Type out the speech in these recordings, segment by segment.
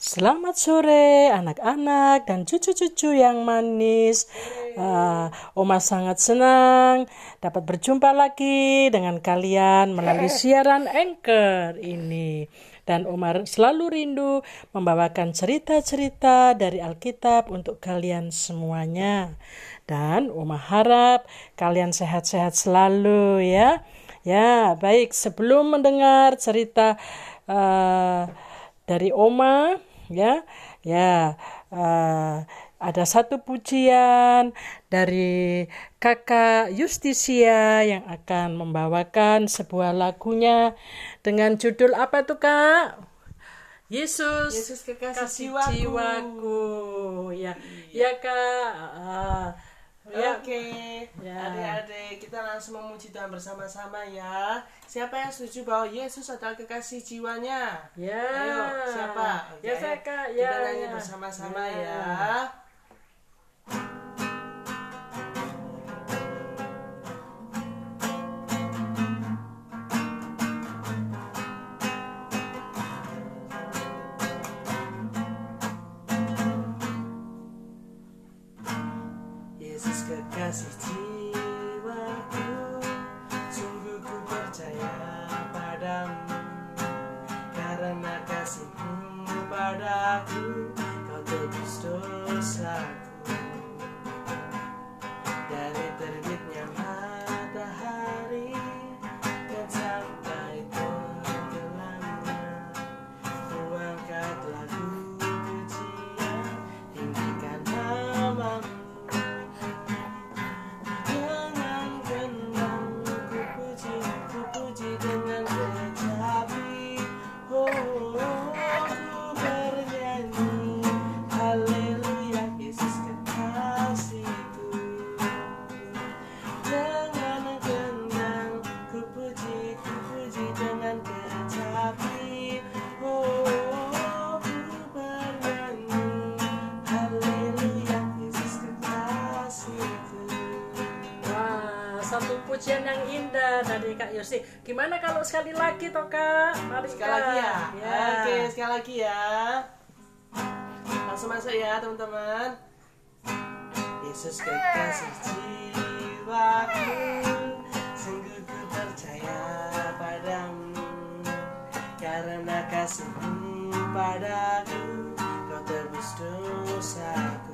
Selamat sore anak-anak dan cucu-cucu yang manis. Uh, Oma sangat senang dapat berjumpa lagi dengan kalian melalui siaran Anchor ini. Dan Oma selalu rindu membawakan cerita-cerita dari Alkitab untuk kalian semuanya. Dan Oma harap kalian sehat-sehat selalu ya. Ya, baik sebelum mendengar cerita uh, dari Oma ya ya uh, ada satu pujian dari kakak Justisia yang akan membawakan sebuah lagunya dengan judul apa tuh kak? Yesus, Yesus kekasih, kasih jiwaku. jiwaku. Ya, ya kak. Uh, ya. Oke, Ya. adik-adik kita langsung memuji Tuhan bersama-sama ya. Siapa yang setuju bahwa Yesus adalah kekasih jiwanya? Ya. Ayo, siapa? Oke. Ya saya kak. Ya. Kita nyanyi ya. bersama-sama Ya. ya. Yesus kekasih jiwaku Sungguh ku percaya padamu. Karena kasihmu padaku Kau tebus dosaku pujian yang indah dari Kak Yosi. Gimana kalau sekali lagi toh Kak? Mari sekali lagi ya. Ya. Oke, sekali lagi ya. Langsung masuk ya, teman-teman. Yesus kekasih jiwaku, sungguh ku percaya padamu, karena kasihmu padaku, kau tebus dosaku.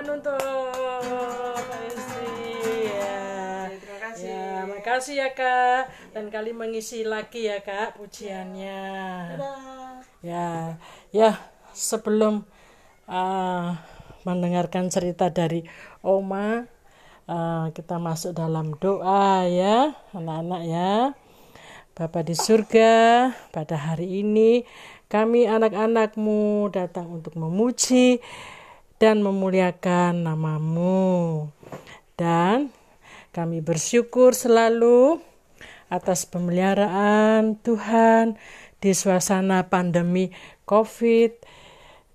Tangan untuk Yosi. Ya. Terima kasih. Ya, makasih ya Kak. Dan kali mengisi lagi ya Kak pujiannya. Dadah. Ya, ya sebelum uh, mendengarkan cerita dari Oma, uh, kita masuk dalam doa ya, anak-anak ya. Bapa di surga, pada hari ini kami anak-anakmu datang untuk memuji dan memuliakan namamu. Dan kami bersyukur selalu atas pemeliharaan Tuhan di suasana pandemi COVID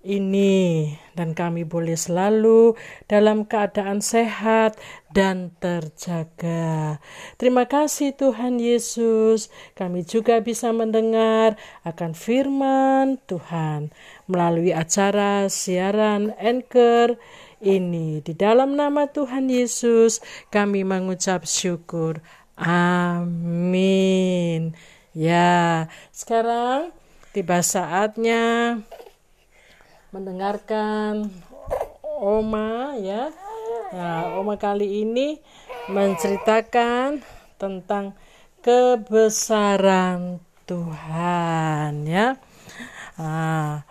ini dan kami boleh selalu dalam keadaan sehat dan terjaga. Terima kasih Tuhan Yesus. Kami juga bisa mendengar akan firman Tuhan melalui acara siaran Anchor ini. Di dalam nama Tuhan Yesus kami mengucap syukur. Amin. Ya, sekarang tiba saatnya mendengarkan Oma ya. Nah, Oma kali ini menceritakan tentang kebesaran Tuhan ya. Nah,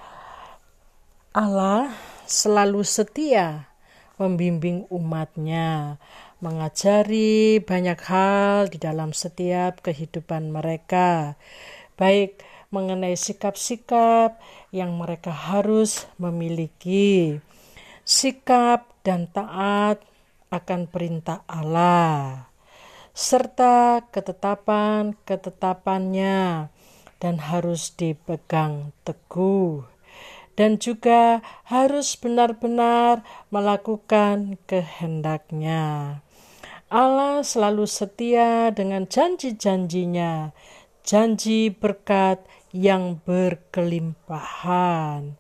Allah selalu setia membimbing umatnya, mengajari banyak hal di dalam setiap kehidupan mereka, baik mengenai sikap-sikap yang mereka harus memiliki, sikap dan taat akan perintah Allah, serta ketetapan-ketetapannya dan harus dipegang teguh dan juga harus benar-benar melakukan kehendaknya. Allah selalu setia dengan janji-janjinya, janji berkat yang berkelimpahan.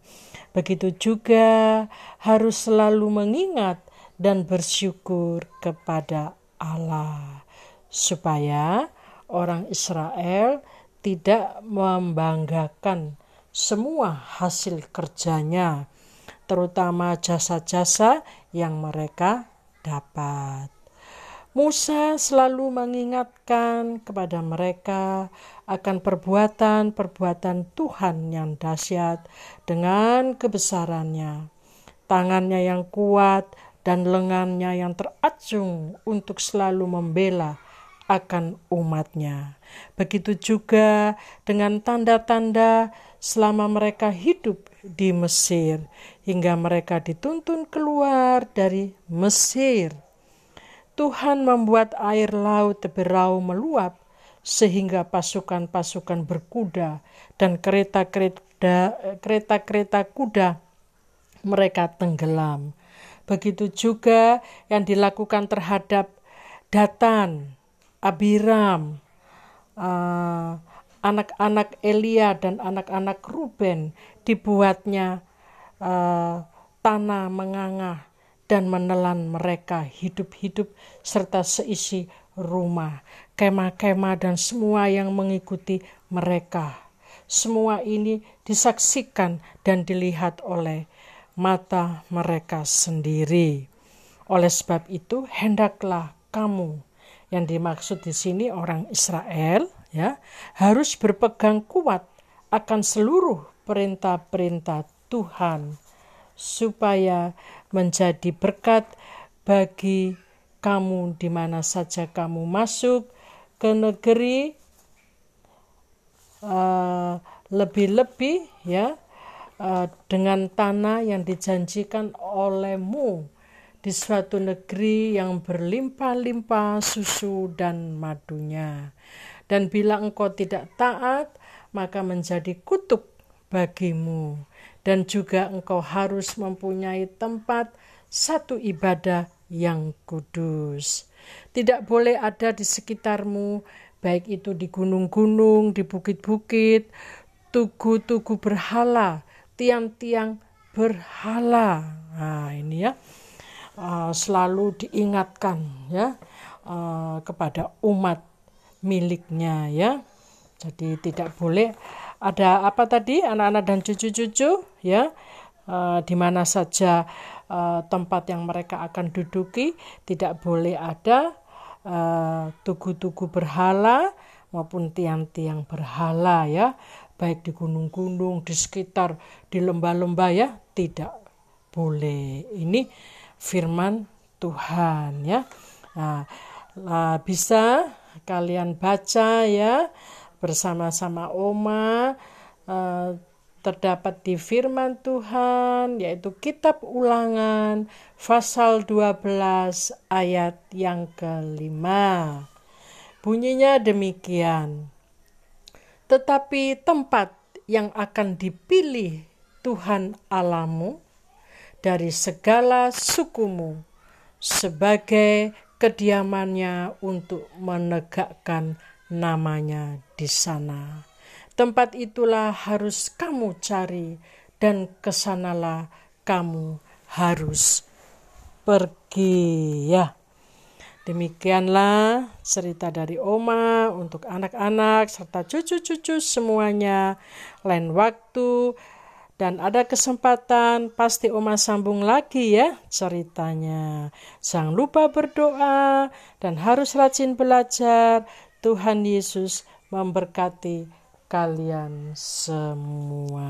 Begitu juga harus selalu mengingat dan bersyukur kepada Allah, supaya orang Israel tidak membanggakan semua hasil kerjanya, terutama jasa-jasa yang mereka dapat. Musa selalu mengingatkan kepada mereka akan perbuatan-perbuatan Tuhan yang dahsyat dengan kebesarannya, tangannya yang kuat dan lengannya yang teracung untuk selalu membela akan umatnya. Begitu juga dengan tanda-tanda selama mereka hidup di Mesir hingga mereka dituntun keluar dari Mesir. Tuhan membuat air laut berau meluap sehingga pasukan-pasukan berkuda dan kereta-kereta kuda mereka tenggelam. Begitu juga yang dilakukan terhadap Datan, Abiram, uh, anak-anak Elia dan anak-anak Ruben dibuatnya uh, tanah menganga dan menelan mereka hidup-hidup serta seisi rumah, kemah-kemah dan semua yang mengikuti mereka. Semua ini disaksikan dan dilihat oleh mata mereka sendiri. Oleh sebab itu, hendaklah kamu yang dimaksud di sini orang Israel ya harus berpegang kuat akan seluruh perintah-perintah Tuhan supaya menjadi berkat bagi kamu di mana saja kamu masuk ke negeri uh, lebih-lebih ya uh, dengan tanah yang dijanjikan olehmu di suatu negeri yang berlimpah-limpah susu dan madunya. Dan bila engkau tidak taat, maka menjadi kutuk bagimu. Dan juga engkau harus mempunyai tempat satu ibadah yang kudus. Tidak boleh ada di sekitarmu, baik itu di gunung-gunung, di bukit-bukit, tugu-tugu berhala, tiang-tiang berhala. Nah, ini ya. Uh, selalu diingatkan ya uh, kepada umat miliknya ya. Jadi tidak boleh ada apa tadi? Anak-anak dan cucu-cucu ya. Uh, di mana saja uh, tempat yang mereka akan duduki tidak boleh ada uh, tugu-tugu berhala maupun tiang-tiang berhala ya. Baik di gunung-gunung di sekitar di lembah-lembah ya. Tidak boleh. Ini firman Tuhan ya. Nah, nah bisa kalian baca ya bersama-sama Oma uh, terdapat di firman Tuhan yaitu kitab ulangan pasal 12 ayat yang kelima. Bunyinya demikian. Tetapi tempat yang akan dipilih Tuhan alamu dari segala sukumu sebagai kediamannya untuk menegakkan namanya di sana. Tempat itulah harus kamu cari dan ke sanalah kamu harus pergi ya. Demikianlah cerita dari Oma untuk anak-anak serta cucu-cucu semuanya. Lain waktu dan ada kesempatan pasti Oma sambung lagi ya ceritanya. Jangan lupa berdoa dan harus rajin belajar. Tuhan Yesus memberkati kalian semua.